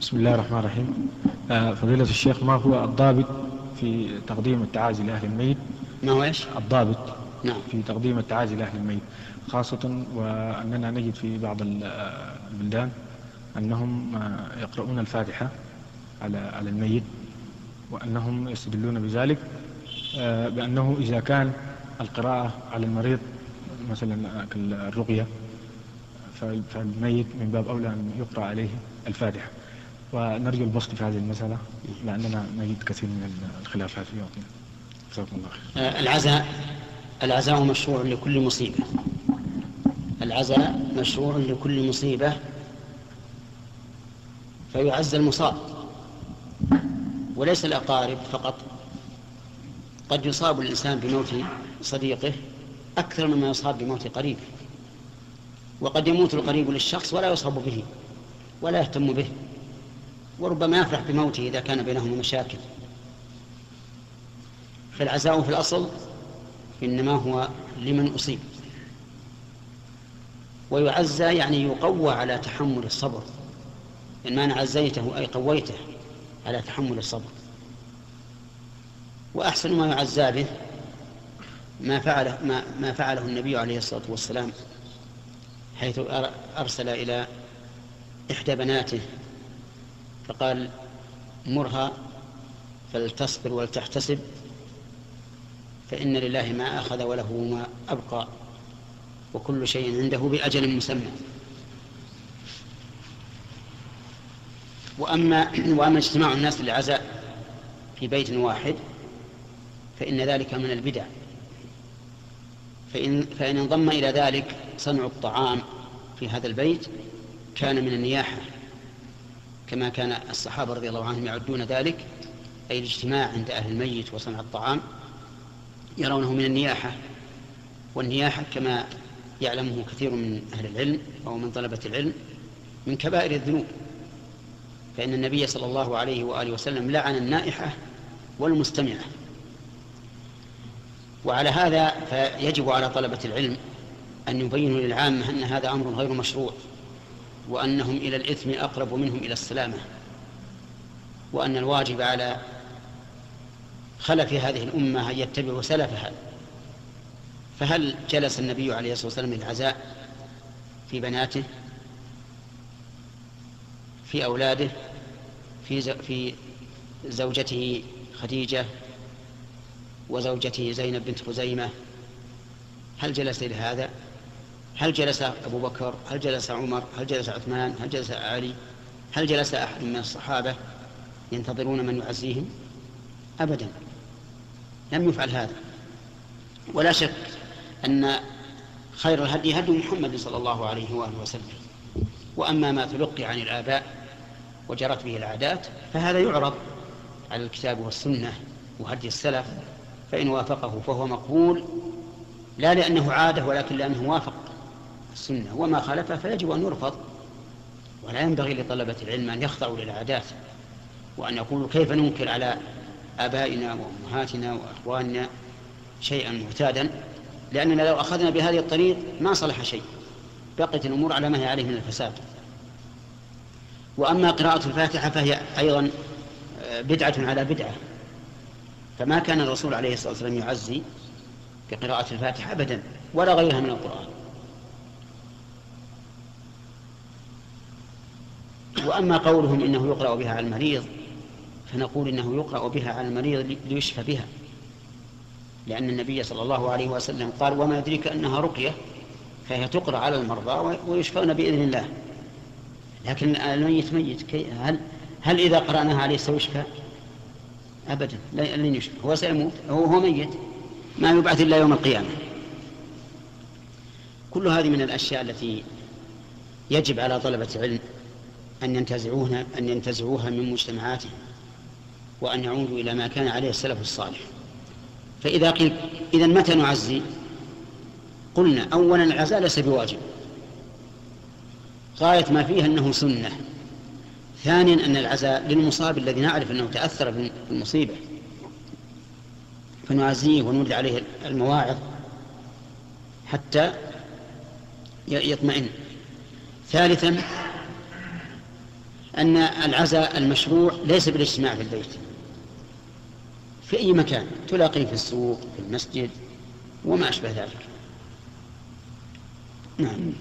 بسم الله الرحمن الرحيم. آه، فضيلة الشيخ ما هو الضابط في تقديم التعازي لأهل الميت؟ ما هو إيش؟ الضابط نعم. في تقديم التعازي لأهل الميت خاصة وأننا نجد في بعض ال- البلدان أنهم آه، يقرؤون الفاتحة على على الميت وأنهم يستدلون بذلك آه، بأنه إذا كان القراءة على المريض مثلا كالرقية فال- فالميت من باب أولى أن يقرأ عليه الفاتحة. ونرجو البسط في هذه المسألة لأننا نجد كثير من الخلافات في وقتنا. جزاكم الله خير. آه، العزاء العزاء مشروع لكل مصيبة. العزاء مشروع لكل مصيبة. فيعز المصاب. وليس الأقارب فقط. قد يصاب الإنسان بموت صديقه أكثر مما يصاب بموت قريبه وقد يموت القريب للشخص ولا يصاب به ولا يهتم به. وربما يفرح بموته إذا كان بينهما مشاكل. فالعزاء في الأصل إنما هو لمن أصيب. ويعزى يعني يقوى على تحمل الصبر. إن ما عزيته أي قويته على تحمل الصبر. وأحسن ما يعزى به ما فعله ما, ما فعله النبي عليه الصلاة والسلام حيث أر- أرسل إلى إحدى بناته فقال مرها فلتصبر ولتحتسب فإن لله ما أخذ وله ما أبقى وكل شيء عنده بأجل مسمى. وأما وأما اجتماع الناس للعزاء في بيت واحد فإن ذلك من البدع. فإن, فإن انضم إلى ذلك صنع الطعام في هذا البيت كان من النياحة. كما كان الصحابة رضي الله عنهم يعدون ذلك أي الاجتماع عند أهل الميت وصنع الطعام يرونه من النياحة والنياحة كما يعلمه كثير من أهل العلم أو من طلبة العلم من كبائر الذنوب فإن النبي صلى الله عليه وآله وسلم لعن النائحة والمستمعة. وعلى هذا فيجب على طلبة العلم أن يبينوا للعامة أن هذا أمر غير مشروع. وأنهم إلى الإثم أقرب منهم إلى السلامة وأن الواجب على خلف هذه الأمة أن يتبعوا سلفها فهل جلس النبي عليه الصلاة والسلام للعزاء في بناته في أولاده في في زوجته خديجة وزوجته زينب بنت خزيمة هل جلس لهذا؟ هل جلس أبو بكر؟ هل جلس عمر؟ هل جلس عثمان؟ هل جلس علي؟ هل جلس أحد من الصحابة ينتظرون من يعزيهم؟ أبدا لم يفعل هذا ولا شك أن خير الهدي هدي محمد صلى الله عليه وآله وسلم وأما ما تلقي عن الآباء وجرت به العادات فهذا يعرض على الكتاب والسنة وهدي السلف فإن وافقه فهو مقبول لا لأنه عادة ولكن لأنه وافق السنة وما خالفه فيجب أن يرفض. ولا ينبغي لطلبة العلم أن يخضعوا للعادات وأن يقولوا كيف ننكر على آبائنا وأمهاتنا وأخواننا شيئا معتادا لأننا لو أخذنا بهذه الطريق ما صلح شيء. بقيت الأمور على ما هي عليه من الفساد. وأما قراءة الفاتحة فهي أيضا آه، بدعة على بدعة. فما كان الرسول عليه الصلاة والسلام يعزي بقراءة الفاتحة أبدا ولا غيرها من القرآن. وأما قولهم إنه يقرأ بها على المريض فنقول إنه يقرأ بها على المريض لي- ليشفى بها. لأن النبي صلى الله عليه وسلم قال وما يدريك أنها رقية فهي تقرأ على المرضى وي- ويشفون بإذن الله. لكن الميت ميت هل هل إذا قرأناها عليه سيشفى؟ أبدا لن يشفى. هو سيموت هو هو ميت. ما يبعث إلا يوم القيامة. كل هذه من الأشياء التي يجب على طلبة العلم أن ينتزعوها أن ينتزعوها من مجتمعاتهم وأن يعودوا إلى ما كان عليه السلف الصالح. فإذا قيل إذا متى نعزي؟ قلنا أولا العزاء ليس بواجب. غاية ما فيه أنه سنة. ثانيا أن العزاء للمصاب الذي نعرف أنه تأثر بالمصيبة فنعزيه ونولد عليه المواعظ حتى يطمئن. ثالثا أن العزاء المشروع ليس بالاجتماع في البيت. في أي مكان تلاقيه في السوق في المسجد وما أشبه ذلك. نعم.